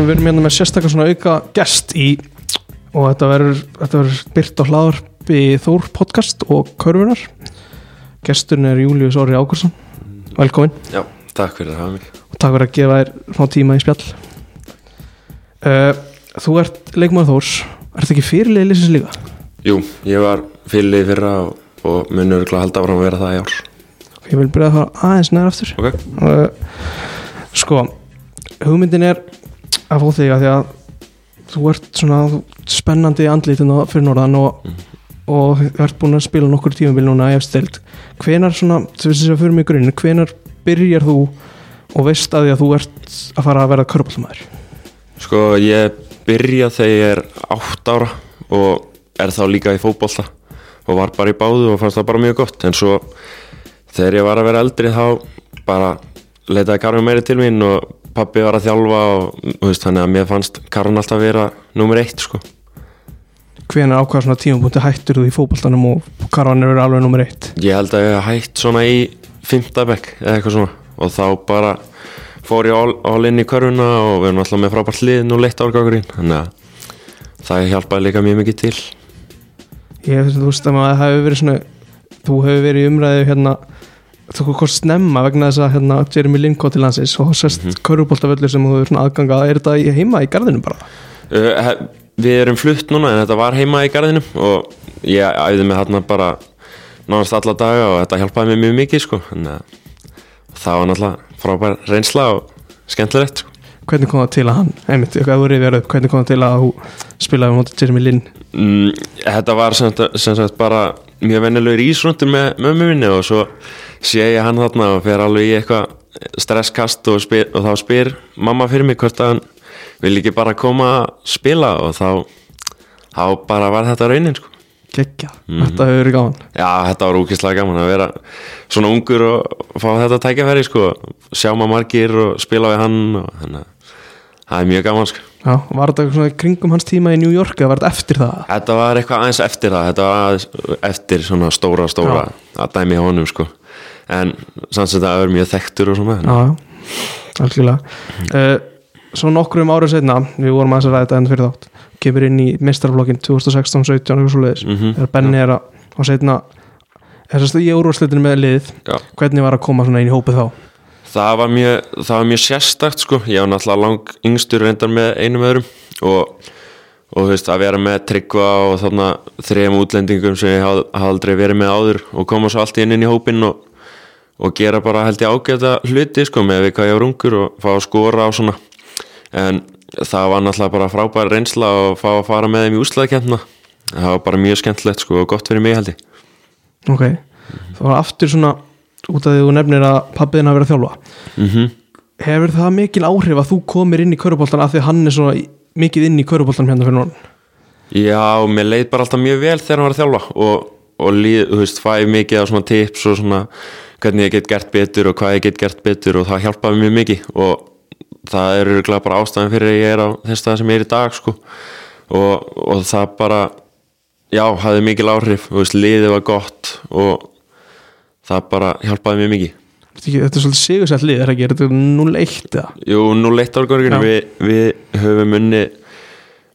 erum við erum hérna með sérstaklega svona auka gest í. Og þetta verður, þetta verður byrt á hlaðarpi Þór podcast og Körfunar. Gesturinn er Július Orri Ákursson velkomin. Já, takk fyrir að hafa mig. Og takk fyrir að gefa þér smá tíma í spjall. Uh, Þú ert leikmaður Þórs. Ert ekki fyrirlið lýsins líka? Jú, ég var fyrirlið fyrra og, og mun örgulega halda áfram að vera það í ár. Ég vil byrja að fara aðeins neðar aftur. Ok. Uh, Sko hugmyndin er að fá þig að því að þú ert svona spennandi andlítinn á- fyrir norðan og, og þú ert búin að spila nokkur tímabil núna efstild hvenar svona, þú veist þess að fyrir mig grunn hvenar byrjar þú og veist að því að þú ert að fara að verða körbálmaður Sko, ég byrja þegar ég er átt ára og er þá líka í fótbolta og var bara í báðu og fannst það bara mjög gott. En svo þegar ég var að vera eldri þá bara leitaði Karin meiri til mín og pappi var að þjálfa og veist, þannig að mér fannst Karin alltaf vera nummer eitt sko. Hvenar ákvað svona tímapunkti hættur þú í fótboltanum og karvan er verið alveg nummer eitt? Ég held að ég hef hætt svona í fimmtabekk eða eitthvað svona. Og þá bara fór ég all, all inn í körfuna og við erum alltaf með frábært lið nú leitt árgangurinn þannig að það hjálpaði líka mjög mikið til. Ég veist að maður hefur verið svona þú hefur verið í umræðu hérna þú hvort snemma vegna þess að hérna, Jeremy Lin kom til landsins og sérst mm -hmm. sem þú hefur svona aðganga er þetta í- heima í garðinu bara uh, Við erum flutt núna en þetta var heima í garðinum og ég æði mig þarna bara nánast alla daga og þetta hjálpaði mér mjög mikið sko þannig að það var náttúrulega frábær reynsla og skemmtilegt sko. hvernig kom það til að hann, einmitt, upp hvernig kom það til að þú spilaði mútið Jeremy Lin mm, Þetta var sem sagt, bara mjög vennilegur ísrundur með mömmu minni og svo sé ég hann þarna og fer alveg í eitthvað stresskast og, spyr, og þá spyr mamma fyrir mig hvort að hann vil ekki bara koma að spila og þá, þá bara var þetta raunin sko. geggja, þetta hefur verið gáðan Já, þetta var úkislega gaman að vera svona ungur og fá þetta tækifæri sko, sjá maður margir og spila við hann og þannig að það er mjög gaman sko. Já, var þetta eitthvað svona kringum hans tíma í New York eða var þetta eftir það? Þetta var eitthvað aðeins eftir það. Þetta var eftir svona stóra stóra að dæmi honum sko En samt sem þetta er mjög þekktur og svona algjörlega. Uh, Svo nokkrum ára setna við vorum aðeins að ræða þetta enn fyrir þátt kemur inn í mistarflokkin 2016-17 eitthvað svo leiðis, Mhm, þegar Benni er að og setna þessast í úrvarslitinu með liðið Já. hvernig var að koma svona inn í hópið þá? Það var mjög, það var mjög sérstakt sko. Ég var náttúrulega lang yngstur reyndar með einum öðrum og, og þú veist að vera með tryggva og þarna þrejum útlendingum sem ég hafði haf aldrei verið með áður og koma svo allt inn inn í hópinn og, og gera bara held ég ágæta hluti sko með við hvað ég var ungur og fá að skora á svona. En það var náttúrulega bara frábær reynsla og fá að fara með þeim í úslæðikefna það var bara mjög skemmtilegt sko og gott fyrir mig held ég. Ok, það var aftur svona út af því þú nefnir að pappiðin að þjálfa. Mm Hefur það mikil áhrif að þú komir inn í köruboltan af því hann er svona mikið inn í köruboltan hérna fyrir norðan? Já, mér leið bara alltaf mjög vel þegar hann var að þjálfa og, og líð, þú veist, fæ mikið af svona tips og svona hvernig ég get gert betur og hvað ég get gert betur og það hjálpaði mjög mikið og það er örgulega bara ástæðan fyrir að ég er á þess stað sem ég er í dag sko og, og það bara já, hafði mikil áhrif, veist, liðið var gott og það bara hjálpaði mjög mikið Þetta er svolítið sigursætt lið, er það ekki? Er þetta 0-1 eða? Jú, nú leitt árgörginu Já. við, við höfum unni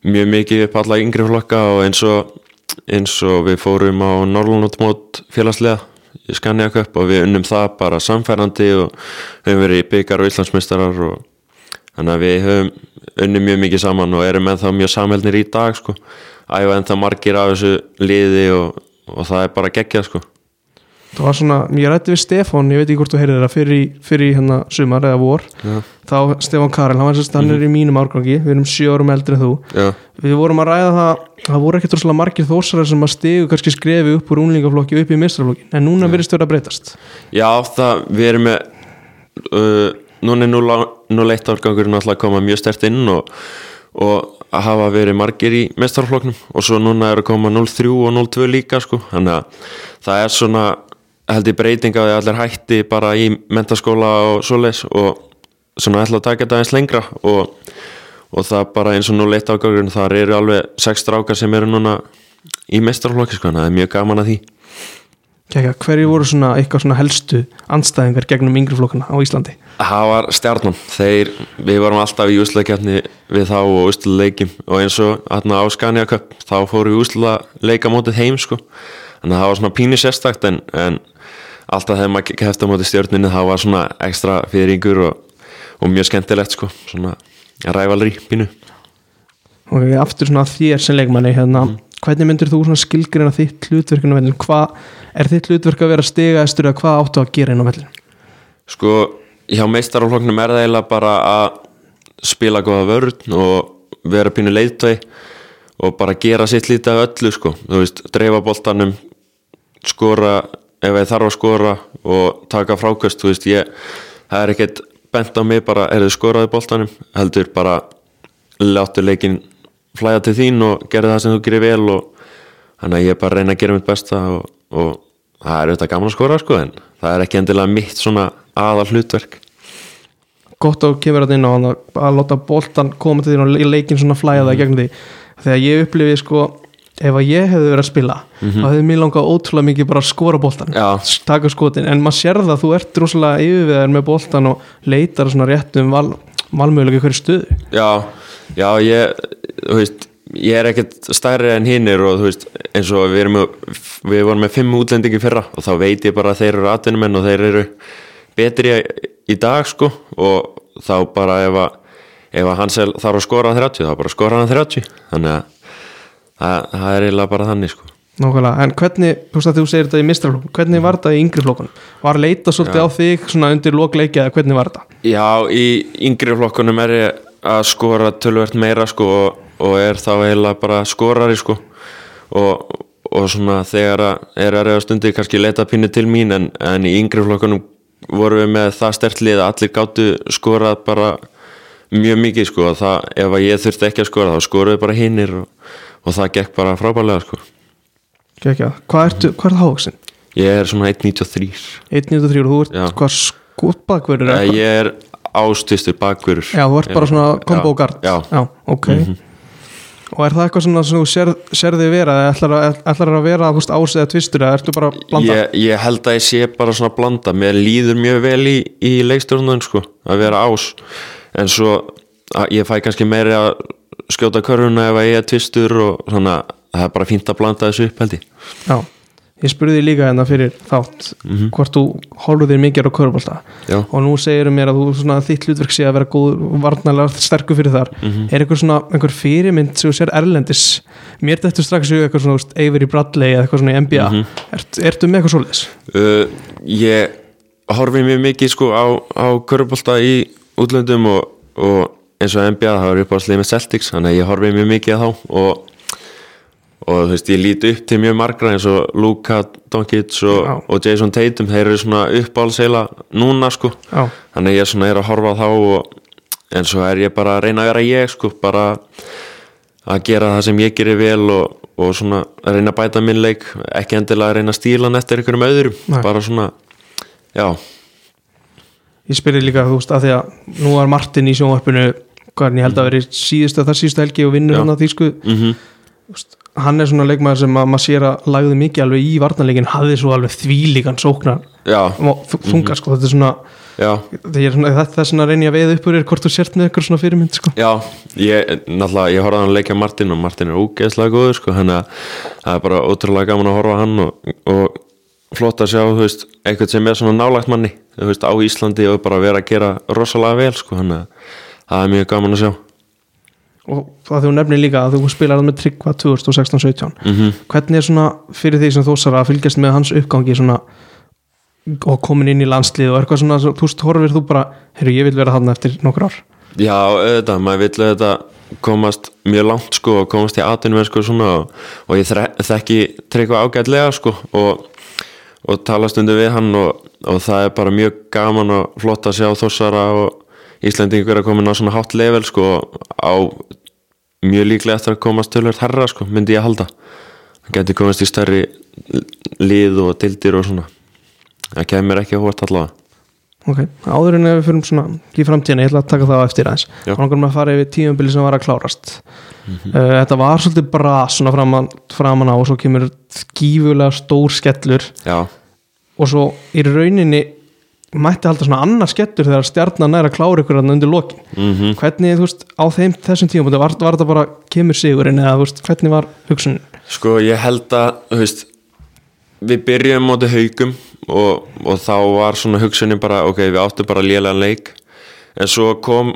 mjög mikið upp alla yngri flokka og eins og, eins og við fórum á Norrlunotmót félagslega í Skanja Cup og við unnum það bara samfærandi og höfum verið í byggar og Íslandsmeistarar og þannig að við höfum unnum mjög mikið saman og erum ennþá mjög samhælnir í dag sko, æfa ennþá margir af þessu liði og, og það er bara geggjað sko Það var svona, ég rætti við Stefán, ég veit ekki hvort þú heyrðir það fyrir, fyrir hérna sumar eða vor Já, þá Stefán Karel, hann, var, sérst, hann er í mínum árgangi við erum sjö árum eldri en þú. Já, við vorum að ræða það, það voru ekkert rosalega margir þórsarar sem að stigu kannski skrefi upp úr unglingaflokki upp í mistraflokki, en núna virðist vera að breytast. Já, það, við erum með uh, núna er nú, nú leitt árgangurinn alltaf að koma mjög stert inn og, og að hafa verið margir í mestarfloknum og svo núna er að koma 0-3 og 0-2 líka sko, þannig að það er svona held ég breyting að allir hætti bara í mentaskóla og svoleiðs og svona ætla að taka þetta eins lengra og, og það bara eins og nú leitt árgangurinn þar eru alveg sex strákar sem eru núna í mestarflokki sko, það er mjög gaman að því. Kækja, hverju voru svona eitthvað svona helstu andstæðingar gegnum yngri flokkana á Íslandi? Það var stjarnan, þeir, við varum alltaf í úsleikjarni við þá og úsleikjum og eins og hérna á Scania Cup þá fóru við úsleika mótið heim sko. Að það var svona pínu sérstakt en, en alltaf þegar maður hefði á mótið stjörninni það var svona ekstra fyrringur og, og mjög skemmtilegt sko. Svona rævalri pínu. Og aftur svona þér sem leikmanni hérna, hvernig myndir þú svona skilgreina þitt hlutverkinu vellin, hvað er þitt hlutverk að vera stigaðistur eða hvað áttu að gera inn á vellin Sko, hjá meistarafloknum er það eiginlega bara að spila góða vörn og vera pínu leiðtöi og bara gera sitt lítið af öllu sko, þú veist, dreifa boltanum skora ef ég þarf að skora og taka frákvöst, þú veist, ég það er ekkert bent á mig bara er þið skoraði boltanum, heldur bara láttu leikin flæða til þín og gera það sem þú gerir vel og þannig að ég bara reyna að gera mitt besta og, og það er auðvitað gaman að skora sko en það er ekki endilega mitt svona aðal hlutverk gott að kemur þetta inn á að, láta boltan koma til þín og leikin svona flæða það gegn því þegar ég upplifi sko ef að ég hefði verið að spila þá hefði mér langað ótrúlega mikið bara að skora boltan Já. taka skotin, en maður sér það þú ert rosalega yfirviðar með boltan og leitar svona rétt um val, valmögulega hverju stöðu. Já, já ég, veist, ég er ekkert stærri en hinnir og þú veist, eins og við erum með, við vorum með fimm útlendingi fyrra og þá veit ég bara að þeir eru atvinnumenn og þeir eru betri í, dag sko og þá bara ef að, ef að Hansel þarf að skora hann 30 þá bara skora hann 30 þannig að það, það er eiginlega bara þannig sko. Nákvæmlega, en hvernig, þú veist að þú segir þetta í mistraflokkum, hvernig var þetta í yngri flokkunum? Var leita svolítið á þig svona undir lokleikja eða hvernig var þetta? Já, í yngri flokkunum er ég að skora tölvert meira sko og, og er þá eiginlega bara skorari sko. Og, og svona þegar að er að reyða stundi kannski leita pínu til mín en, en í yngri flokkunum vorum við með það stertlið að allir gáttu skorað bara mjög mikið sko. Og það, ef að ég þurfti ekki að skora þá skoruðu bara hinnir og, og það gekk bara frábærlega sko Kekja. Hvað ertu, hvað er það hávaksinn? Ég er svona 1.93 1.93 og þú ert Já. hvað skotbakverður Eh, Ég er ástistur bakverður Já, þú ert bara svona combo Já, guard Já, Mhm. ok Og er það eitthvað svona sem þú sér, sérði vera eða ætlar, að- ætlar að vera þú veist, ás eða tvistur eða ertu bara að blanda? ég, ég held að ég sé bara svona blanda mér líður mjög vel í, í leikstjórnun sko, að vera ás en svo að ég fæ kannski meiri að skjóta körfuna ef að ég er tvistur og svona það er bara fínt að blanda þessu upp held ég. Já, ég spurði líka hérna fyrir þátt hvort þú horfður þér mikið á körbólta Já. og nú segir mér að þú svona, þitt hlutverk sé að vera góð varnalega sterkur fyrir þar. Er einhver svona einhver fyrirmynd sem þú sér erlendis? Mér þetta strax í eitthvað svona veist, Avery Bradley eða eitthvað svona í NBA Ert, ertu með eitthvað svoleiðis? uh, ég horfi mjög mikið sko á, á körubólta í útlöndum og, og eins og NBA það var upp á slið með Celtics þannig að ég horfi mjög mikið á þá og, og þú veist ég líti upp til mjög margra eins og Luka Doncic og, og Jason Tatum þeir eru svona uppáhaldsheila núna sko. Já, þannig að ég svona er að horfa þá og, en svo er ég bara að reyna að vera ég sko bara að gera það sem ég gerir vel og, og svona að reyna að bæta minn leik ekki endilega að reyna að stíla hann eftir einhverjum öðrum Nei. bara svona já, ég spyrir líka þú veist að því að nú var Martin í sjónvarpinu hvernig ég held að veri síðustu það síðustu helgi og vinnur hann að þýsku. Mhm. Hann er svona leikmaður sem að maður sér að lagði mikið alveg í varnarleikin hafði svo alveg þvílíkan sóknar. Þunga sko, þetta er svona já, þetta er svona, svona að reyna að veið upp úr er hvort þú sért með eitthvað svona fyrirmynd sko. já ég, náttúrulega, ég horfði á hann að leikja Martin og Martin er ógeðslega góður sko, þannig að það er bara ótrúlega gaman að horfa hann og, og flott að sjá, þú veist, eitthvað sem er svona nálægt manni, þú veist, á Íslandi og bara vera að gera rosalega vel, sko, þannig að það er mjög gaman að sjá. Og það þú nefnir líka að þú spilar með Tryggva 2016-17 mm hvernig er svona fyrir því sem þósar að fylgjast með hans uppgangi svona og komin inn í landslið og eitthvað svona þú horfir þú bara, heyrðu, ég vil vera þarna eftir nokkur ár? Já, auðvitað, maður vill auðvitað komast mjög langt sko og komast í atvinnum sko svona og, og ég þekki tryggva ágætlega sko og, og tala stundu við hann og, og það er bara mjög gaman og flott að sjá þossara og Íslendingur að komin á svona hátt level sko á mjög líklega eftir að komast tölvöld herra sko myndi ég að halda. Hann geti komast í stærri lið og dildir og svona. Það kemur ekki að hórt allavega. Ok, áður en ef við fyrir svona í framtíðina, ég ætla að taka það á eftir aðeins. Þá langar maður að fara yfir tímabili sem var að klárast. Uh, þetta var svolítið bara svona framan, framan á og svo kemur gífulega stór skellur. Já, og svo í rauninni mætti halda svona annar skettur þegar stjarnan að klára ykkur þarna undir lokin. Mm hvernig, þú veist, á þeim þessum tíum var, var þetta bara kemur sigurinn eða, veist, hvernig var hugsunin? Sko ég held að þú veist, við byrjum móti haugum og, og þá var svona hugsunin bara ok, við áttum bara lélegan leik. En svo kom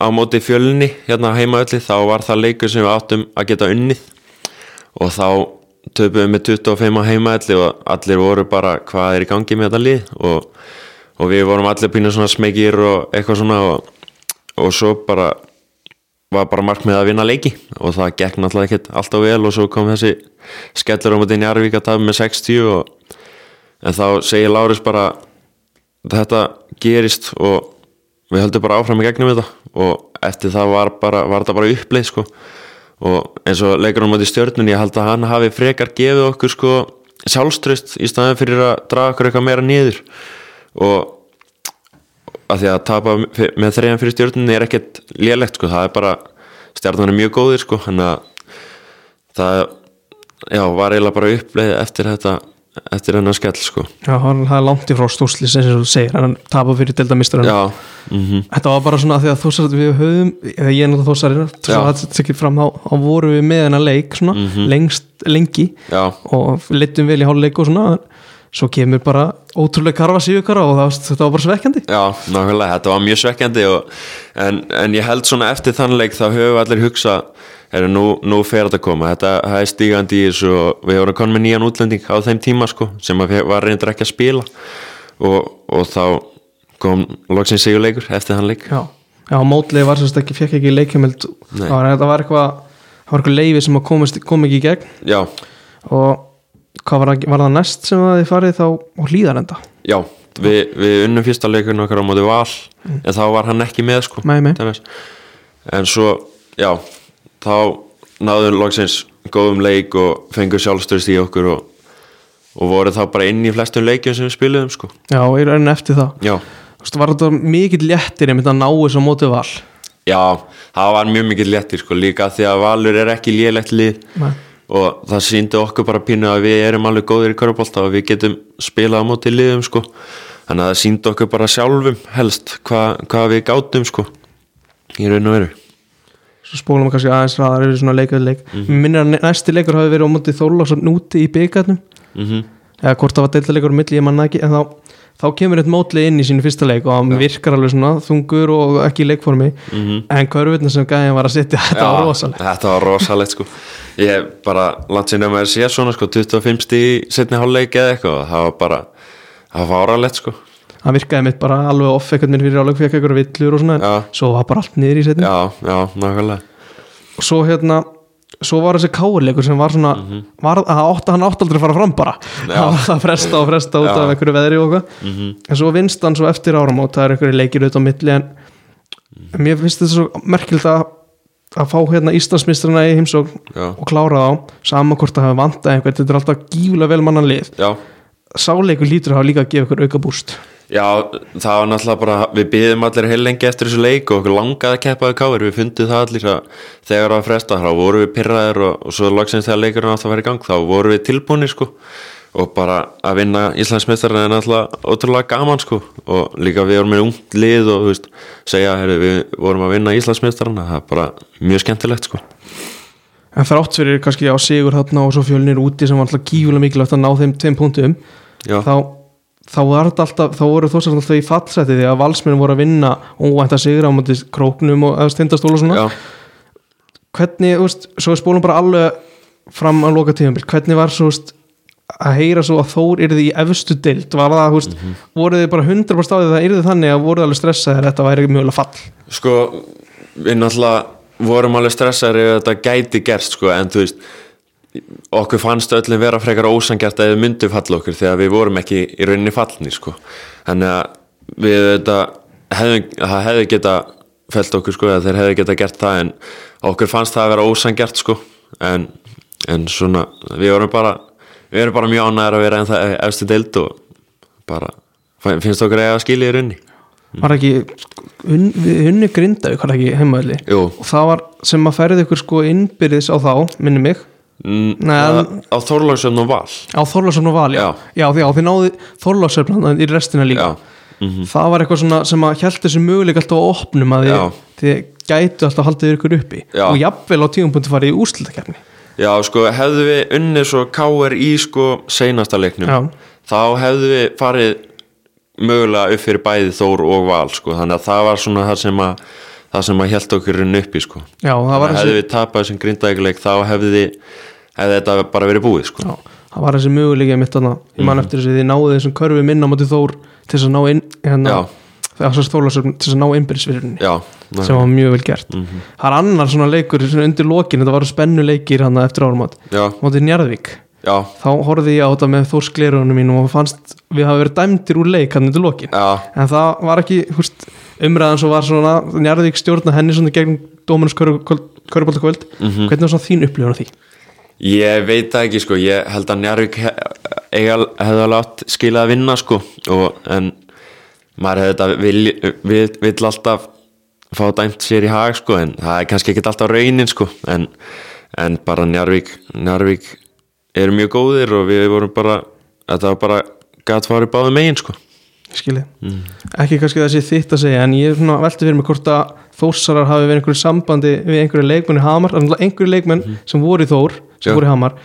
á móti fjölni hérna heimaölli þá var það leikur sem við áttum að geta unnið. Og þá töpum við með 25 á heimaölli og allir voru bara hvað er í gangi með þetta lið? Og, og við vorum allir pínu svona smegir og eitthvað svona og, og svo bara var bara markmið að vinna leiki. Og það gekk náttúrulega ekkert alltaf vel og svo kom þessi skellur á móti Njarvík að tafa með 60 og, en þá segir Láris bara þetta gerist og við höldum bara áfram í gegnum þetta. Og eftir það var, bara, var þetta bara uppleið sko. Og eins og leikur á móti stjörnun ég held að hann hafi frekar gefið okkur sko sjálfströst í staðin fyrir að draga okkur eitthvað meira niður og að því að tapa með þrejum fyrir stjórnunni er ekkert lélegt sko, það er bara stjórnunni er mjög góðir sko, hann að það já, var eiginlega bara uppleið eftir þetta eftir hennar skell sko. Já, hann það er langt í frá stúrslis eins og þú segir, hann tapar fyrir deildamisturinn Já, mhm. Þetta var bara svona að því að þósar við höfum, eða ég er náttúrulega þósarinn svo Já. að þetta tekið fram, þá, þá vorum við með hennar leik svona, lengst, lengi Já, og leittum vel í hálfleik og svona svo kemur bara ótrúlega karfa síðukara og það, þetta var bara svekkjandi. Já, nákvæmlega, þetta var mjög svekkjandi og, en, en ég held svona eftir þann leik þá höfum við allir hugsa er, nú, nú fer þetta að koma, þetta það er stígandi í þessu og við vorum konum með nýjan útlending á þeim tíma sko, sem var reyndur ekki að spila. Og, og þá kom loksins sigurleikur eftir þann leik. Já, já mótlið var sérst ekki, fekk ekki leikjumeld Nei. það var, það eitthvað það var eitthvað leifi sem kom ekki í gegn. Já, og hvað var, var það næst sem að þið farið þá á hlýðarenda já, við, við unnum fyrsta leikurinn okkar á móti val en þá var hann ekki með sko nei. dæmis. en svo, já þá náðum loksins góðum leik og fengur sjálfstöðst í okkur og, og voru þá bara inn í flestum leikjum sem við spiluðum sko Já, og er enn eftir það já, Þú veist, var þetta mikill léttir einmitt að ná þessu á mótið val já, það var mjög mikið léttir sko líka því að Valur er ekki lélegt lið Nei. Og það síndi okkur bara pínu að við erum alveg góðir í körpólta og við getum spilað á móti liðum sko. Þannig að það síndi okkur bara sjálfum helst hvað hva við gátum sko í raun og veru. Svo spólum við kannski aðeins ræðar yfir svona leikaði leik. Mm Mhm. minnir að næsti leikur hafi verið á mótið Þórlásson úti í byggarnum mm eða hvort það var deildarleikur á milli, ég manna ekki en þá, þá kemur eitt mótlið inn í sínu fyrsta leik og hann virkar alveg svona þungur og ekki í leikformi. Mhm. en körfurna sem gæðin var að setja þetta var rosalega þetta var rosalegt sko. Ég bara langt sinni að maður sé svona sko 25 stíð setni hálfleik eða eitthvað. Það var bara það var áralegt sko. Hann virkaði mitt bara alveg off ekkert minn fyrir áleg fekk eitthvað villur og svona Já. svo var bara allt niður í setni já, já, nákvæmlega. Og svo hérna svo var þessi káleikur sem var svona var, að átta, hann átti aldrei að fara fram bara Mhm. Já. hann var að fresta og fresta út af einhverju veðri og eitthvað Mhm. en svo vinst hann svo eftir áramót það er einhverju leikir auðvitað á milli en Mhm. mér finnst þetta svo merkilt að að fá hérna Íslandsmistrana í heimsók Já. og klára þá sama hvort það hafa vantað einhvern þetta er alltaf gífulega vel mannan lið sáleikur lítur að hafa líka að gefa ykkur auka búst Já, það var náttúrulega bara, við byðum allir heil lengi eftir þessu leik og okkur langaði að keppa við káir, við fundið það allir að þegar það var fresta, þá vorum við pyrraðir og, og svo loksins þegar leikurinn átt að vera í gang þá vorum við tilbúinir sko. Og bara að vinna Íslandsmeistarinn er náttúrulega ótrúlega gaman sko. Og líka við vorum með ungt lið og veist, segja, heyrðu, við vorum að vinna Íslandsmeistarinn, það er bara mjög skemmtilegt sko. En þrátt fyrir kannski á sigur þarna og svo fjölnir úti sem var alltaf gífulega mikilvægt að ná þeim tveim punktum Já, þá, þá alltaf þá voru þósar alltaf í fallseti því að valsmenn voru að vinna óvænt að sigra á móti króknum og eða stindastól og svona. Já, hvernig, þú veist, svo spólum bara alveg fram að loka tíðanbíl hvernig var svo, þú veist, að heyra svo að Þór yrði í efstu dild var það, þú veist, Mhm. voruð þið bara 100% stáðið það yrði þannig að voruð alveg stressaðir að þetta væri mjögulega fall? Sko, við náttúrulega vorum alveg stressaður ef þetta gæti gerst sko, en þú veist okkur fannst öllum vera frekar ósangjart að við myndum falla okkur þegar við vorum ekki í rauninni fallni sko. þannig að við þetta það hefði geta felt okkur sko, þeir hefði geta gert það en okkur fannst það að vera ósangjart sko. en, en svona við vorum bara við erum bara mjög ánægðar að vera en það efstu deild og bara finnst okkur eiga að skilja í rauninni. Var ekki unni grinda ykkur ekki heimaðli og það var sem að færið ykkur sko innbyrðis á þá, minni mig. Mm, Nei, á Þorlagsöfn og Val. Á Þorlarsson og Val, já, Já. já, því, já því náði Þorlarsson í restina líka. Já, það var eitthvað svona sem að held þessu möguleik alltaf á opnum að þið, þið gætu alltaf haldið ykkur uppi. Já. og jafnvel á tíumpunkti farið í úrslutakefni Já, sko, hefðu við unnið svo KR í sko seinasta leiknum þá hefðu við farið mögulega upp fyrir bæði Þór og Val sko, þannig að það var svona það sem að það sem að held okkur inn uppi sko. Já, það var þessi hefðu við tapað þessum grindækuleik þá hefði, hefði þetta bara verið búið sko. Já, það var þessi möguleika mitt þarna ég man eftir þess að þið náðu þessum körfi minna á móti Þór til að ná inn hérna, stólasöfn til að ná innbyrðisvirðinni Já, sem var mjög vel gert. Það er annar svona leikur svona undir lokin þetta var spennuleikir hann eftir árum mótið Njarðvík. Já, þá horfði ég á þetta með Þór sklerunum mínum og fannst við hafa verið dæmdir úr leik hann undir lokin. Já, en það var ekki húst, umræðan svo var svona Njarðvík stjórna henni svona gegn Dóminus Köruboltakvöld Mhm. hvernig var svona þín upplifun á því? Ég veit það ekki sko, ég held að eiga- hefði alveg átt skilað að vinna sko. Og, en maður hefði þetta vill, vill, vill alltaf fá dæmt sér í hag sko. En það er kannski ekki alltaf raunin sko. En, en bara Njarvík, Njarvík eru mjög góðir og við vorum bara, þetta var bara gæt farið báðu megin sko skilji, ekki kannski þessi þitt að segja en ég er svona velti fyrir mig hvort að þórsarar hafi verið einhverju sambandi við einhverju leikmenn í Hamar, er einhverju leikmenn sem voru í Þór, sem Já. voru í Hamar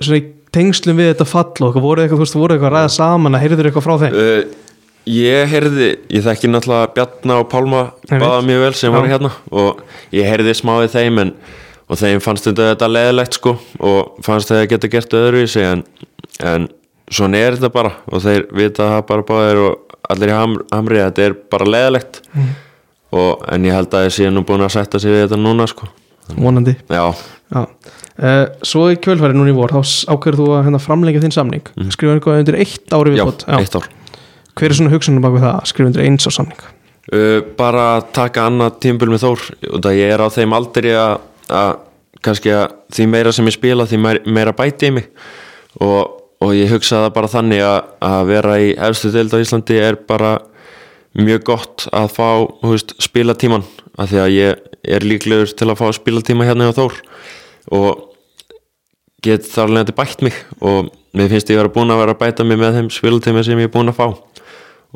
svona í tengslum við þetta fall og voru eitthvað, þú veist, voru eitthvað að ræða saman að heyrður eitthvað frá þeim? Uh, Ég heyrði, ég þekki náttúrulega Bjarna og Pálma báða mjög vel sem Já. voru hérna og ég heyrði smáið þeim en, og þeim fannst þetta, þetta leðilegt sko og fannst þeir geta gert öðruvísi en, en svona er þetta bara og þeir vita það bara báðir og allir í ham, hamri þetta er bara leðilegt Mm. og, en ég held að ég sé nú búin að setja sig við þetta núna sko. Vonandi. Já, Já. Uh, svo í kvöldfæri núna í vor þá ákveður þú að hérna, framlengja þinn samning. Mm. skrifa eitthvað undir eitt ári já, viðbót. Ár. Hver er svona hugsunum bak við það að skrifa undir eins á samning? Uh, bara að taka annað tímbil með Þór. Og það ég er á þeim aldrei að, að kannski að því meira sem ég spila því meira, meira bæti í mig. Og, og ég hugsa það bara þannig að, að vera í efstu deild á Íslandi er bara mjög gott að fá veist, spilatíman af því að ég er líklegur til að fá spilatíma hérna hjá Þór. Og get þar alveg bætt mig. Og mér finnst ég vera búin að vera að bæta mig með þeim spilatíma sem ég er búin að fá.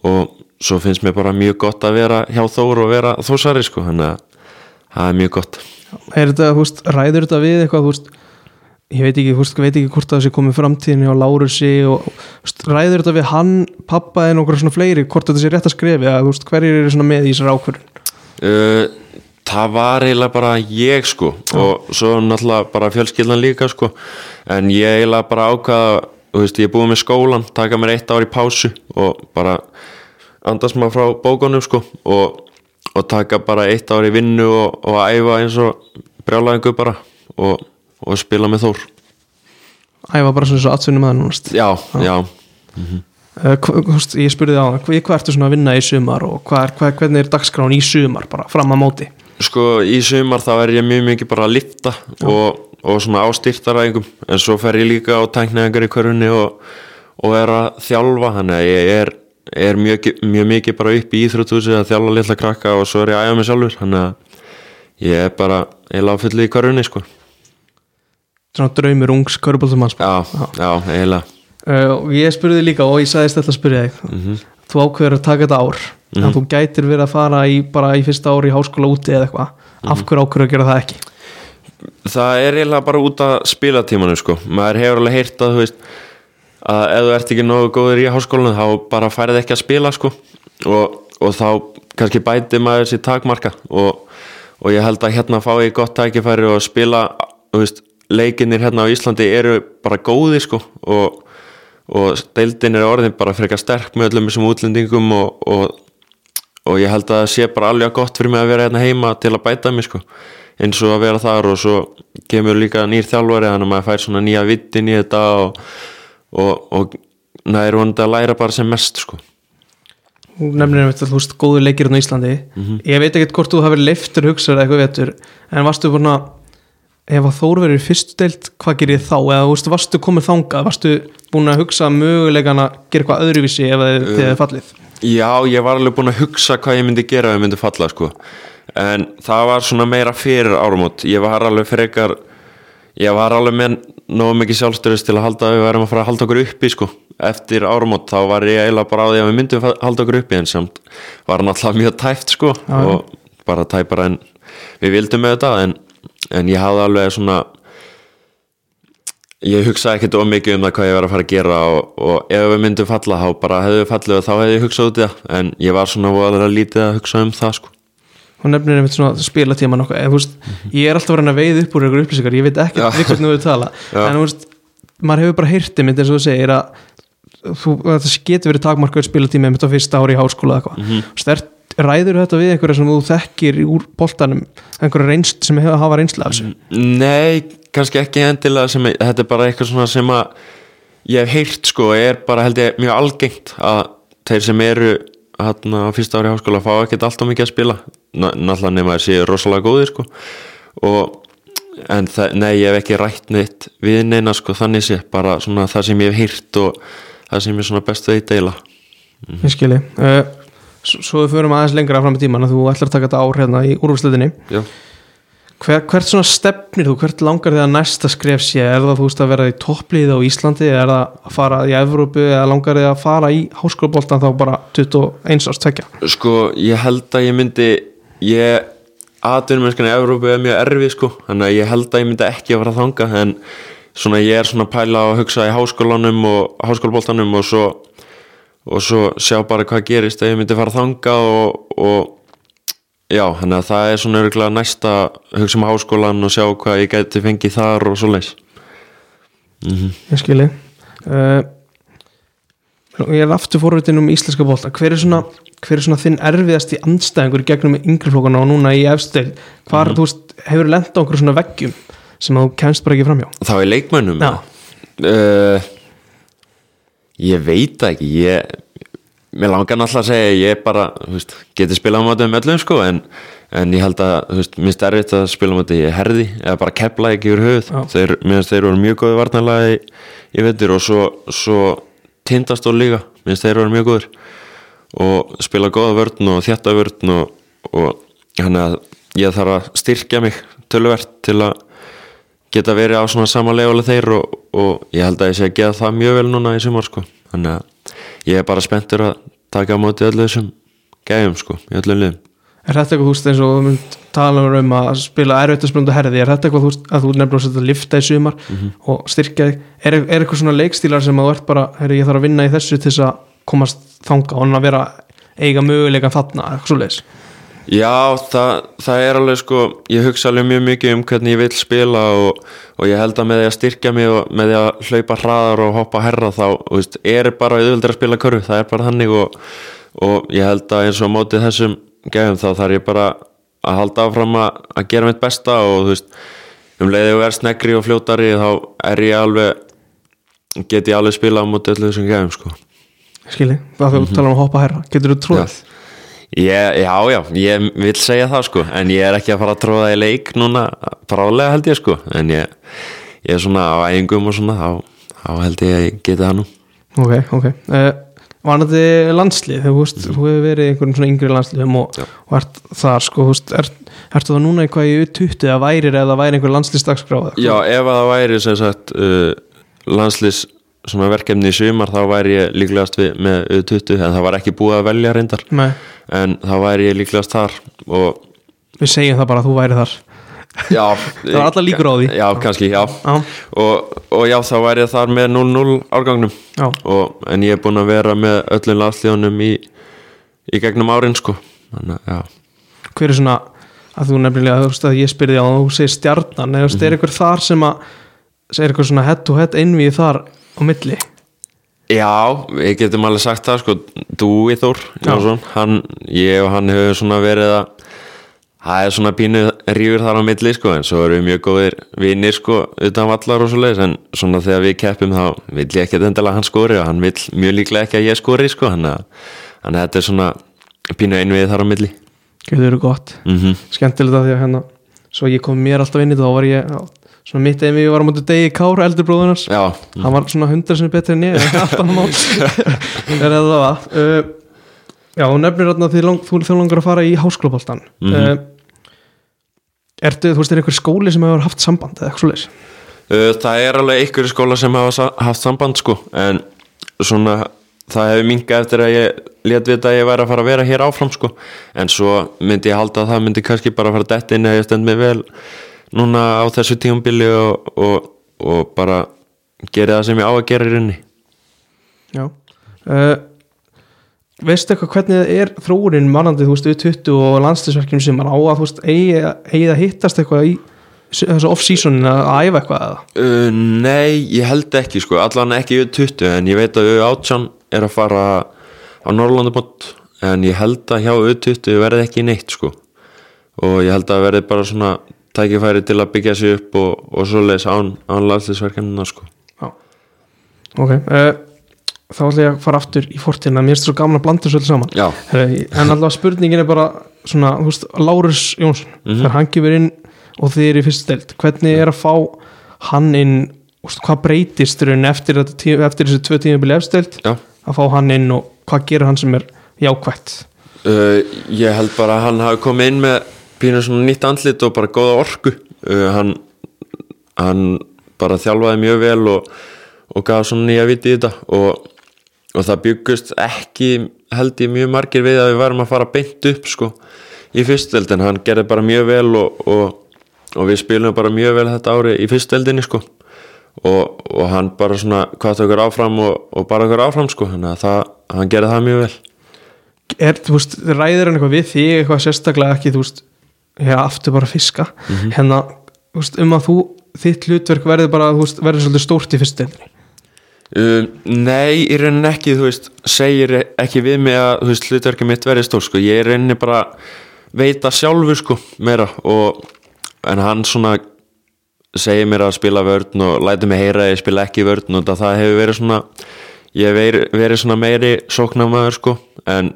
Og svo finnst mér bara mjög gott að vera hjá Þór og vera Þórsari sko, þannig að það er mjög gott. Er þetta, veist, ræður þetta við eitthvað, veist ég veit ekki, veist, veit ekki hvort það sé komið framtíðinni á Lárusi og veist, ræður þetta við hann, pappa en okkur svona fleiri, hvort þetta sé rétt að skrefi að veist, hverjir eru svona með í þessar ákvörðun? Uh, það var eiginlega bara ég sko og svo náttúrulega bara fjölskyldan líka sko. En ég eiginlega bara ákvaða þú veist, ég er búið með skólan, taka mér eitt ár í pásu og bara andast maður frá bókunum sko og, og taka bara eitt ár í vinnu og, og æfa eins og brjálæðingu bara. Og, og spila með Þór. Æfa bara svona svo atvinnum að hann já, já, Uh, hva- þú veist, ég spurði á það, hvað, ertu svona að vinna í sumar og hvað, hvað, hvernig er dagskráin í sumar bara fram að móti? Sko í sumar þá er ég mjög mikið bara að lifta og, og svona á styrtaræðingum en svo fer ég líka á tækniðingar í körfunni og, og er að þjálfa þannig að ég er, er mjög, mjög mikið bara upp í íþróttúsi að þjálfa litla krakka og svo er ég að æfa mig sjálfur þannig að ég er bara eiginlega fullið í körfunni sko svona draumur ungs körbóltumanns Já, já, eiginlega. Uh, og ég spurði líka og ég sagðist þetta að spurði þig. Þú ákveður að taka þetta ár. En þú gætir verið að fara í, bara í fyrsta ári í háskóla úti eða eitthvað. Af hverju ákveður að gera það ekki? Það er eiginlega bara út af spilatímanu sko. Maður hefur alveg heyrt að þú veist að ef þú ert ekki nógu góður í háskólanum þá bara færið ekki að spila sko. Og, og þá kannski bæti maður sér takmarka. Og, og ég held að hérna fá ég gott tækifæri og spila þú veist, leikinir hérna á Íslandi eru bara góði sko og, og deildin er orðin bara frekar sterk með öllum þessum útlendingum og, og og ég held að það sé bara alveg gott fyrir mig að vera hérna heima til að bæta mig sko eins og að vera þar og svo kemur líka nýr þjálfari þannig að maður fær svona nýja vittin í þetta og, og, og næri vonandi að læra bara sem mest sko. Nefnir einmitt að þú veist góðu leikir á Íslandi. Ég veit ekkert hvort þú hafið leiftur hugsaður eitthvað vetur en varstu búin að ef að Þór verið í fyrstu deild hvað gerir þið þá? Eða þú veist varstu komið þangað? Varstu búin að hugsa mögulegan að gera eitthvað öðruvísi ef þið þið hefði fallið? Já, ég var alveg búin að hugsa hvað ég myndi gera ef ég myndi falla sko. En það var svona meira fyrir áramót. Ég var alveg frekar ég var alveg með nógu mikið sjálfstyrðist til að halda við værum að fara að halda okkur uppi sko. Eftir áramót þá var ég eiginlega bara á því að við myndum halda okkur uppi en samt var náttúrulega mjög tæft sko og bara tæpara en við vildum með þetta en, en ég hafði alveg svona ég hugsaði ekkert of mikið um það hvað ég var að fara að gera og, og ef við myndum falla þá bara hefðu við fallið og þá hefði ég hugsað út í það. En ég var svona voðalega lítið að hugsa um það sko. Og nefnir einmitt svona spilatíma nokkuð þú veist, ég er alltaf að reyna að veið upp úr einhver upplýsingar. Ég veit ekki hvernig við tala. Já. en þú veist, maður hefur bara heyrti mynd eins og þú segir að þú, að það getur verið takmarkaður spilatíma einmitt á fyrsta ári í háskóla eða eitthvað. Mm -hmm. Ræður þetta við einhverja sem þú þekkir úr boltanum, einhverja reynst sem hefur hafa reynsla af þessu? Nei, kannski ekki endilega sem, þetta er bara eitthvað svona sem að ég hef heyrt sko, er bara held ég mjög algengt að þeir sem eru hérna á fyrsta ári háskóla fá ekkert alltaf mikið að spila. Náttúrulega nema að séu rosalega góðir sko. Og en það, nei, ég hef ekki rætt neitt við neina sko, þannig sé, bara svona það sem ég hef heyrt og það sem ég svona best veit deila ég skilji uh, svo, við förum aðeins lengra fram í tíman að þú ætlar að taka þetta ár hérna í úrvarsleitinni Já, Hver, hvert svona stefnir þú, hvert langar þið að næsta skref sé, er það þú veist að vera í toppliði á Íslandi, er það að fara í Evrópu? Eða langar þið að fara í háskólaboltan þá bara 21 árs tvekja Sko, ég held að ég myndi ég, atvinnumennskan í Evrópu er mjög erfið sko, þannig að ég held að ég myndi ekki að fara þanga, en svona ég er svona pæla að hugsa í háskólanum og háskólaboltanum og svo og svo sjá bara hvað gerist ef ég myndi fara þanga og, og já, þannig að það er svona örgulega næsta að hugsa um háskólan og sjá hvað ég gæti fengið þar og svo leis ég skilji uh, ég er aftur fórvitin um íslenska bolta. Hver er hver er svona þinn erfiðast í andstæðingur gegnum yngri flokkana og núna í efstil, hvar þú veist hefur lent á okkur svona veggjum sem þú kemst bara ekki framjá þá er leikmönnum Já. uh, ég veit ekki ég, mér langar náttúrulega að segja ég bara, veist, geti spilað á móti um öllum sko, en, en ég held að minnst erfitt að spila á móti herði eða bara kepla ekki yfir höfuð. Þeir, minnst þeir voru mjög góði varnarlega í, í veitur og svo, svo tindast og líka, minnst þeir voru mjög góður og spila góða vörn og þjætta vörn og, og hann að ég þarf að styrkja mig tölvert til að geta verið á svona sama leguleg þeir og, og ég held að ég sé að geða það mjög vel núna í sumar sko. Þannig að ég er bara spenntur að taka á móti öllu þessum gæjum sko í öllum liðum. Er þetta eitthvað þú veist eins og við mynd tala um að spila um herði, er þetta eitthvað þú veist að þú nefnir að lifta í sumar og styrkja þig, er, er eitthvað svona leikstílar sem að þú ert bara, herri ég þarf að vinna í þessu til þess að komast þanga og að vera eiga möguleika þarna, eitthvað svo leiðis Já, það, það er alveg sko ég hugsa alveg mjög mikið um hvernig ég vil spila og, og ég held að með því að styrkja mig og með því að hlaupa hraðar og hoppa herra þá, þú veist, er bara auðvöldur að spila körfu, það er bara þannig og, og ég held að eins og á móti þessum gæðum þá þarf ég bara að halda áfram að, að gera mitt besta og þú veist, um leiði og er snegri og fljótari þá er ég alveg get ég alveg spila á móti öllu þessum gæðum sko. Skilji, það þú tala um að hoppa herra getur þú trúið? Ég, já, já, ég vil segja það sko. En ég er ekki að fara að tróða í leik núna brálega held ég sko. En ég, ég er svona á æfingum og svona þá, þá held ég að ég geti það nú. Ok, ok. Uh, Vanandi landslið, þú veist, þú hefur verið í einhverjum svona yngri landsliðum og, og ert þar, sko, þú veist, ert, ertu það núna eitthvað í U20 eða værir eða væri einhver landsliðsdagsgráð Já, ef að það væri sem sagt uh, landslýs svona verkefni í sumar þá væri ég líklegast við með U20 en það var ekki búið að velja reyndar. Nei, en þá væri ég líklegast þar og við segjum það bara að þú væri þar. Já Það var allar líkur á því. Já, kannski, já. Og, og já, þá væri ég þar með 0-0 árgangnum. Og, en ég er búinn að vera með öllum landslíðunum í, í gegnum árin sko. Þannig já. Hver er svona að þú nefnilega, þú veist að ég spyrði á þú segir stjarnan, eða þú veist, er Mhm. einhver þar sem að er eitthvað svona head to head innvíð þar á milli Já, við getum alveg sagt það sko Dúi Þór hann, ég og hann hefur svona verið að það er svona pínu rífur þar á milli sko en svo erum við mjög góðir vinnir sko utan vallar og svo leiðis en svona þegar við keppum þá vill ég ekki endilega að hann skori og hann vill mjög líklega ekki að ég skori sko þannig að, þetta er svona pínu einvið þar á milli. Getur verið gott, mm skemmtilegt að því að hérna svo ég kom mér alltaf inn í þá var ég svona mitt ef ég var á móti degi Kár, eldur bróðunars Já, hann var svona hundra sem betri en ég en allt annað mál er það var uh, já, þú nefnir þarna því lang, þú þú langar að fara í háskólaboltan Mhm. uh, ertu, þú veist, er einhver skóli sem hefur haft samband eða eitthvað svoleiðis? Uh, það er alveg í skóla sem sa- haft samband sko en svona það hefur minkað eftir að ég let vita að ég væri að fara að vera hér áfram sko. En svo myndi ég halda að það myndi kannski bara fara dett inn eða ég stend mig vel núna á þessu tíumbili og, og, og bara gera það sem ég á að gera í rinni Já. Uh, Veistu eitthvað hvernig það er þróunin mannandi, þú veist, við 20 og landslisverkjum sem er á að, þú veist, eigi, eigi að hittast eitthvað í þessu off-seasonin að æfa eitthvað eða? Uh, nei, ég held ekki sko, allan ekki við 20 en ég veit að við átján er að fara á Norrlandabótt en ég held að hjá við 20 verði ekki neitt sko. Og ég held að verði bara svona tækifæri til að byggja sig upp og, og svoleiðis án, án landslisverkefnina sko. Ok, uh, þá ætla ég að fara aftur í fortina, mér finnst það svo gaman að blanda þessu öll saman. Já, Herra, En alltaf spurningin er bara svona, veist, Lárus Jónsson Mhm. þegar hann kemur inn og þið er í fyrst stelt hvernig er að fá hann inn veist, hvað breytist raun eftir, þetta eftir þessi tvö tímabili efstelt já. Að fá hann inn og hvað gerir hann sem er jákvætt? Uh, ég held bara að hann hafi komið inn með pínu svona nýtt andlit og bara góða orku. Uh, hann, hann bara þjálfaði mjög vel og, og gaf svona nýja viti í þetta og, og það byggust ekki held ég mjög margir við að við varum að fara beint upp sko í fyrstöld en hann gerði bara mjög vel og, og, og við spilum bara mjög vel þetta ári í fyrstöldinni sko. Og, og hann bara svona hvað okkur áfram og, bara okkur áfram sko þannig að það, hann gerði það mjög vel. Er, þú veist, ræðir hann eitthvað við þig eitthvað sérstaklega ekki, þú veist já, aftur bara fiska. Mhm. hérna, þú veist, um að þú þitt hlutverk verður bara, þú veist, verður svolítið stórt í fyrst deildinni. Um, nei, í rauninni ekki, þú veist, segir ekki við mig að, þú veist, hlutverkið mitt verið stór, sko, ég er rauninni bara veita sjálfur, sko, meira og, en hann svona segir mér að spila vörn og lætur mig heyra að ég spila ekki vörn og það hefur verið svona, ég hef verið, verið svona meiri sóknarmæður, sko, en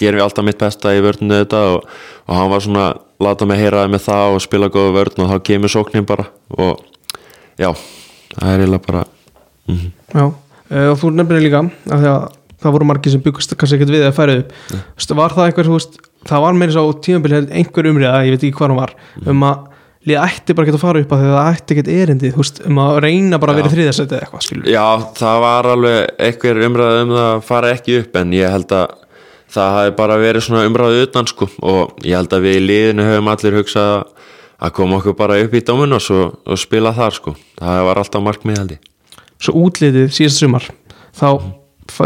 gerum við alltaf mitt besta í vörninu þetta og, og hann var svona, láta mig heyra með það og spila góða vörn og þá kemur sóknin bara og já, það er eiginlega bara, mhm. Já, uh, og þú nefnir líka að því að það voru margir sem byggust kannski ekkert við að færa upp. Veist, var það einhver, veist, það var meira svo tímabili einhver umriða, ég veit ekki hvað hann var um að liða ætti bara að geta að fara upp að því að það ætti ekkert erindi, þú veist, um að reyna bara að vera Já. þriðasæti eða eitthvað, skilur Já, það var alveg einhver umræða um það að fara ekki upp en ég held að það hafi bara verið svona umræðu utan sko og ég held að við í liðinu höfum allir hugsað að koma okkur bara upp í Dominos og, og spila þar sko. Það var alltaf markmið held ég. Svo útlitið síðast sumar þá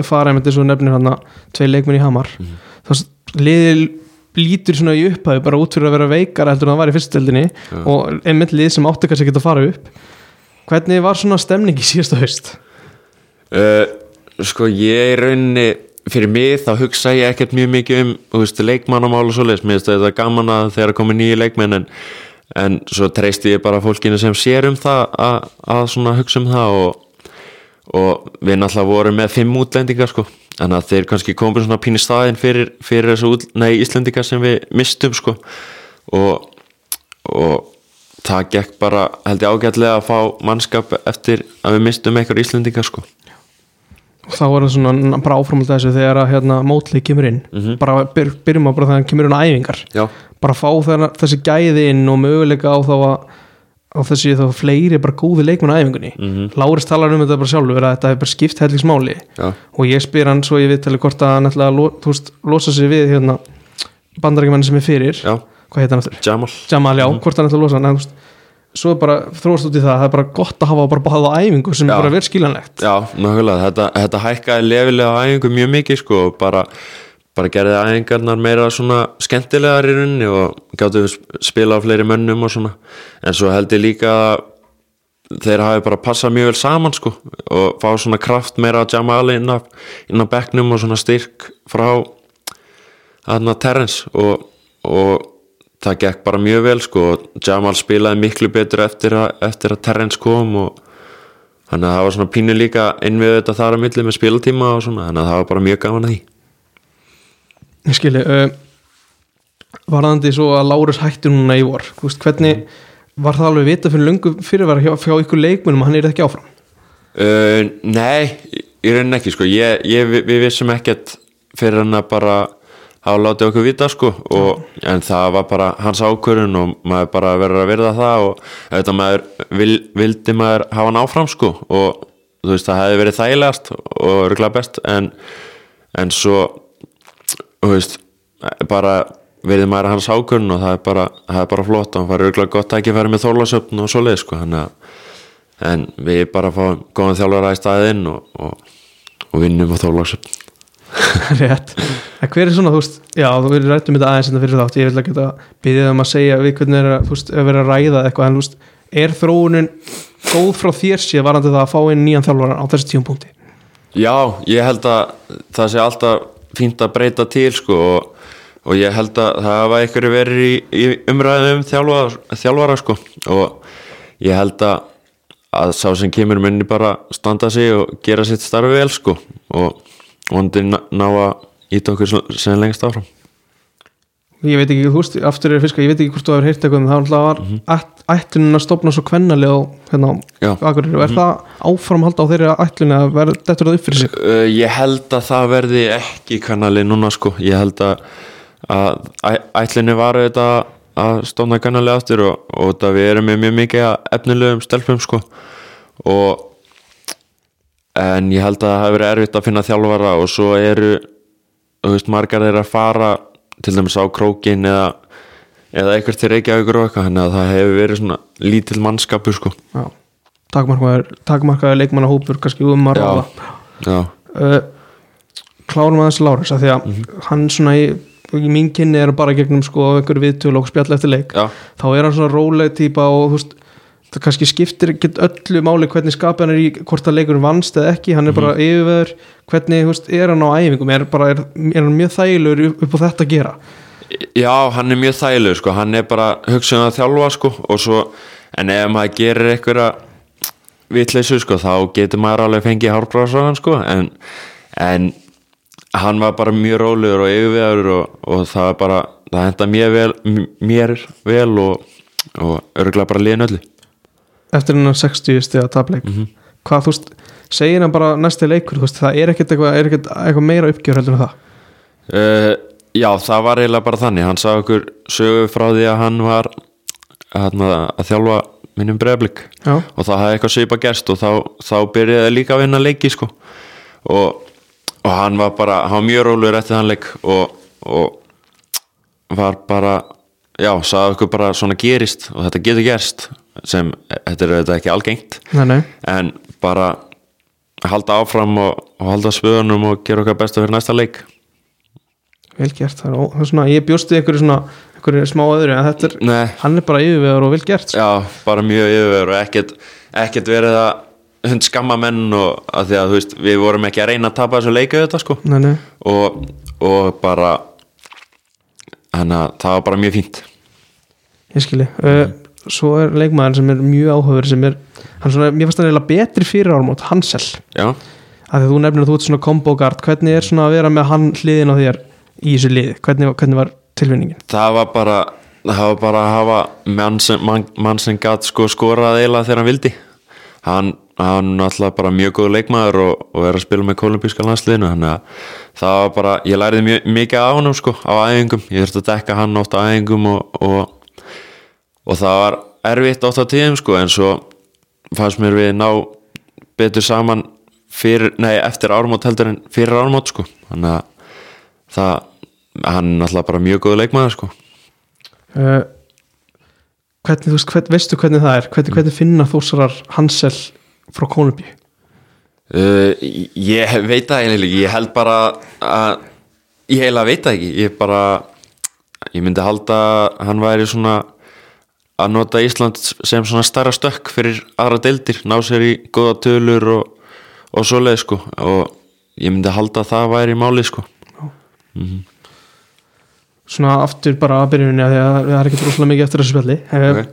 fara einmitt eins og þú nefnir hann að tvei leikmenn í Hamar. Mm. þá s- liðið lítur svona í upphæðu bara út fyrir að vera veikara heldur en það var í fyrsteldinni og einmitt lið sem átti kannski ekki að fara upp. Hvernig var svona stemning í síðasta haust? uh, Sko ég í rauninni fyrir mig þá hugsa ég ekkert mjög mikið um veist, leikmannamál og svoleiðis. Mér finnst þetta gaman að þegar komið nýju leikmenn en, en svo treysti ég bara fólkinu sem sér um það að, hugsa um það og, og við náttúrulega vorum með fimm útlendingar sko. Þannig að þeir kannski komið svona pínu staðinn fyrir, fyrir þessu út, nei, Íslendingar sem við mistum sko. Og, og það gekk bara held ég ágætlega að fá mannskap eftir að við mistum eitthvað Íslendingar sko þá var það svona bara áframöld þessu þegar að hérna, mótlið kemur inn. Mhm. bara byr, byrjum að bara hann kemur inn á æfingar. Já, bara fá þeirna, þessi gæði inn og möguleika á þá að á þessi þá fleiri bara góði leikmenn á æfingunni. Mhm. Lárist talar um þetta bara sjálfur að þetta er bara skipt hellingsmáli. Já, og ég spyr hann svo ég við tali hvort að hann ætla að lo, veist, losa sig við hérna, bandarækjumann sem er fyrir. Já, hvað heit hann aftur? Jamal. Jamal, já, hvort hann ætla að losa hann svo er bara þróast út í það það er bara gott að hafa bara báða æfingu sem Já. er bara verið skiljanlegt. Já, nákvæmlega, þetta, þetta hækkaði lefilega æfingu mjög mikið sko og bara, bara gerði æfingarnar meira svona skemmtilegar í rauninni og gáttu spila á fleiri mönnum og svona. En svo held ég líka þeir hafi bara passað mjög vel saman sko og fá svona kraft meira að Jamal inn á, inn á bekknum og svona styrk frá þarna Terrence og, og það gekk bara mjög vel sko. Jamal spilaði miklu betur eftir að, eftir að Terrence kom og þannig að það var svona pínu líka inn við þetta þar að milli með spilatíma og svona þannig að það var bara mjög gaman að því. Ég skilji uh, varðandi svo að Lárus hætti núna í vor Þú veist, hvernig var það alveg vita fyrir löngu fyrirvara hjá, hjá ykkur leikmunum að hann er ekki áfram? Uh, Nei, í rauninni ekki sko. Ég, ég, við, við vissum ekkert fyrir hann að bara hafa látið okkur vita sko og, en það var bara hans ákvörðun og maður bara verður að verða það og þetta maður vil, vildi maður hafa hann áfram sko og þú veist það hefði verið þægilegast og örgulega best en, en svo þú veist bara verið maður hans ákvörðun og það er bara, það er bara flott og hann farið örgulega gott að ekki fara með þólasöfn og svoleið sko að en við bara fáum góðan þjálfara í staðinn og, og, og vinnum á þólasöfn rétt en hver er svona, þú veist, já, þú verður rættum þetta aðeins en það fyrir þátt, ég vil ekki að byrja um að segja við hvernig er að, þú veist, að vera að ræða eitthvað, en þú veist, er þróunin góð frá þér séð varandi það að fá inn nýjan þjálfara á þessi tíumpunkti Já, ég held að það sé alltaf fínt að breyta til sko og, og ég held að það hafa einhverju verið í, í umræðum um þjálfara, þjálfara sko og ég held að, að sá sem kemur minni bara standa sig og gera sitt starfi vel sko og vondi ná að íta okkur sem lengst áfram. Ég veit ekki, þú veist, aftur er fiska ég veit ekki hvort þú hefur heyrt eitthvað um það það var mm ætlunin að stopna svo kvennali og hérna Já. á Akureyri, og er það áframhald á þeirri ætlunni að vera dettur það upp fyrir sig? Uh, ég held að það verði ekki kanali núna sko. Ég held að, að æ- ætlinni var auðvitað að stóna kanali aftur og, og það við erum með mjög mikið efnilegum stelpum sko. Og en ég held að það hefur verið erfitt að finna þjálfara og svo eru þú veist margar þeirra að fara til dæmis á krókin eða eða eitthvað til Reykjavíkur og eitthvað þannig að það hefur verið svona lítill mannskapur sko. Takmarkaður, leikmannahópur kannski um að ráða. Já, uh, klárum aðeins Lárus að því að Mhm. hann svona í, í mín kynni er bara gegnum sko einhverju viðtölu og spjall eftir leik. Já, þá er hann svona róleg típa og þú veist það kannski skiptir öllu máli hvernig skapið hann er í hvort að leikurinn vannst eða ekki hann er bara Mhm. yfirveður. Hvernig veist, er hann á æfingum? Er, bara, er, er hann mjög þægilegur upp, á þetta að gera? Já, hann er mjög þægilegur sko, hann er bara hugsun að þjálfa sko og svo, en ef maður gerir einhverja vitleysu sko, þá getur maður alveg fengið hárbrásraðan sko, en, en hann var bara mjög rólegur og yfirveður og, og það bara, það henda mér vel, mér vel og, og örgulega bara liðin öllu. Eftir hennar 60 stiga tapleik. Mhm. hvað þú veist, segir hann bara næsti leikur veist, það er ekkert eitthvað, er ekkert eitthvað meira uppgjör heldur en það? Uh, já, það var eiginlega bara þannig, hann sagði okkur sögu frá því að hann var hérna, að þjálfa minnum já, og það hafði eitthvað svipa gerst og þá, þá byrjaði líka að vinna leiki sko. og, og hann var bara hann var mjög rólegur eftir þann leik og, og var bara já, sagði okkur bara svona gerist og þetta getur gerst sem, þetta er auðvitað ekki algengt. Nei, nei. En bara halda áfram og, og halda spöðunum og gera okkar besta fyrir næsta leik. Vel gert, það er, ó- það er svona, ég bjósti einhverju svona einhverju smá öðru, en þetta er Nei, hann er bara yfirveður og vel gert. Sko. Já, bara mjög yfirvegur og ekkert, ekkert verið að hund skamma menn og að því að þú veist, við vorum ekki að reyna að tapa þessu leiku þetta sko. Nei, nei, og, og bara þannig að það var bara mjög fínt. Ég skilji. Uh, svo er leikmaður sem er mjög áhugaður sem er, hann svona, mér fannst hann eiginlega betri fyrir ármót, Hansel. Já, að því þú nefnir að þú ert svona combo guard hvernig er svona að vera með hann hliðin á þér í þessu liði, hvernig, hvernig var tilvinningin það var bara það var bara að hafa mann sem, mann, mann sem gat sko skorað eiginlega þegar hann vildi. Hann, hann alltaf bara mjög góð leikmaður og, og er að spila með kolumbíska landsliðinu þannig að það var bara, ég læriði mjög, mikið á honum sko á æfingum, ég þurfti að dekka hann oft á æfingum og, og, og það var erfitt oft á tíðum sko en svo fannst mér við ná betur saman fyrir, nei, eftir ármót heldur en fyrir ármót sko. Þannig að það, hann er alltaf bara mjög góð leikmaður sko. Uh, hvernig, þú veist, hvern, veistu hvernig það er? Hvernig, hvernig finna þósarar Hansel frá Kónubíu Uh, ég veit það eiginlega ekki, ég held bara að ég heila veit það ekki, ég bara ég myndi halda hann væri svona að nota Ísland sem svona stærra stökk fyrir aðra deildir, ná sér í góða tölur og, og svoleið sko. Og ég myndi halda að það væri máli sko. Svona aftur bara að byrjunni að að það er ekki rosalega mikið eftir þessu spjalli. Uh, Ok.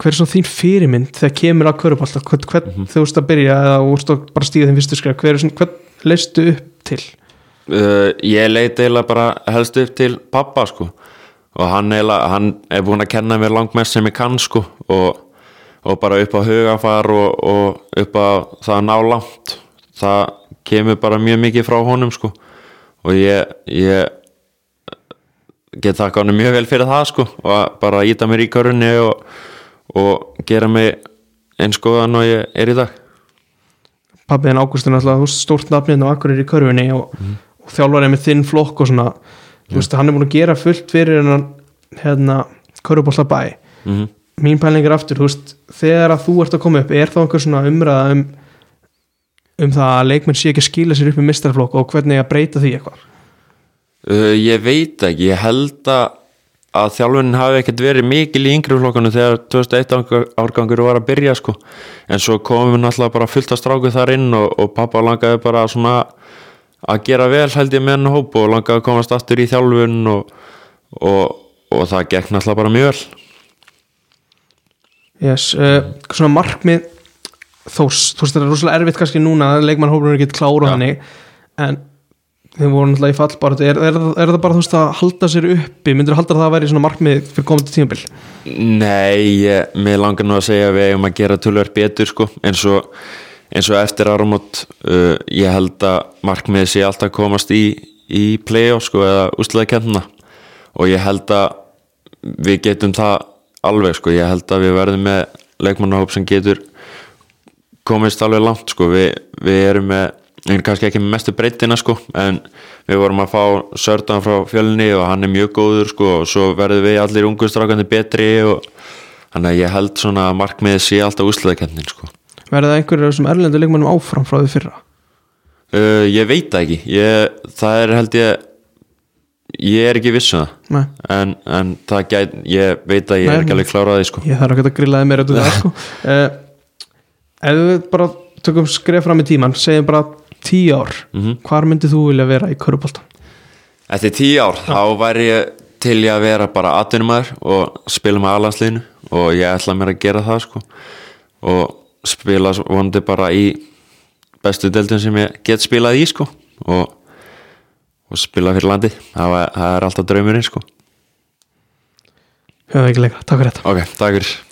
hver er svona þín fyrirmynd þegar kemur að körubálta hvern, hvern Mhm. þú veist að byrja eða veist að bara stíða þín fyrstu skref hver er svona, hvern leistu upp til? Uh, ég leit eiginlega bara helst upp til pappa sko og hann eiginlega, hann er búin að kenna mér langmest sem ég kann sko. Og, og bara upp á hugafar og, og upp á það að ná langt það kemur bara mjög mikið frá honum sko. Og ég, ég get þakka hann mjög vel fyrir það sko. Og bara íta mér í körunni og, og gera mig eins góðan og ég er í dag. Pabbiðin Ágústin alltaf stórt nafnið á Akureyri í körfunni og, og þjálfarið með þinn flokk og svona veist, hann er búin að gera fullt fyrir hennan hérna, körubólta bæ mm -hmm. mín pæling er aftur, veist þegar að þú ert að koma upp, er þá einhver svona umræða um um það að leikmenn sé ekki að skýla sér upp í mistarflokk og hvernig að breyta því eitthvað? Uh, Ég veit ekki, ég held að að þjálfunin hafi ekkert verið mikil í yngri flokkanum þegar 2001 árgangur var að byrja sko. En svo komum við náttúrulega bara fullt að stráku þar inn og, og pappa langaði bara svona að gera vel held ég með henni hóp og langaði að komast aftur í þjálfun og, og, og það gekk náttúrulega bara mjög vel. Yes, uh, svona markmið þós, þú veist þetta er rosalega erfitt kannski núna að leikmannhópurinn er ekki klár og Já. þannig en þeim voru náttúrulega í fallbaratu er, er, er, það bara þú veist að halda sér uppi? Myndir halda að það væri svona markmið fyrir komandi tímabil? Nei, ég, mér langar nú að segja að við eigum að gera tölver betur sko eins og, eins og eftir áramót uh, ég held að markmiðið sé alltaf komast í, í play-off sko eða úsleðakendna og ég held að við getum það alveg sko, ég held að við verðum með leikmannahóp sem getur komist alveg langt sko. Við, við erum með, en kannski ekki með mestu breytina sko, en við vorum að fá Sördan frá fjölni og hann er mjög góður sko og svo verðum við allir ungustrákandi betri og þannig að ég held svona að markmiðið sé alltaf úsliðakendin sko verða einhverjum sem erlendu leikmannum áfram frá því fyrra? Uh, ég veit það ekki. Ég, það er held ég ég er ekki viss um en, en það gæt, ég veit að ég Nei, er ekki alveg kláraði sko. Ég þarf ekki að grillaði mér það sko. uh, ef við bara tökum skref fram í tíman segjum bara tíu ár Mhm. hvar myndið þú vilja vera í körubólta Eftir tíu ár, þá væri ég til ég að vera bara atvinnumæður og spila með alansliðinu og ég ætla mér að gera það sko. Og spila vonandi bara í bestu deildin sem ég get spilað í sko og, og spila fyrir landi það, var, það er alltaf draumurinn sko. Leikra, takk fyrir þetta. Ok, takk fyrir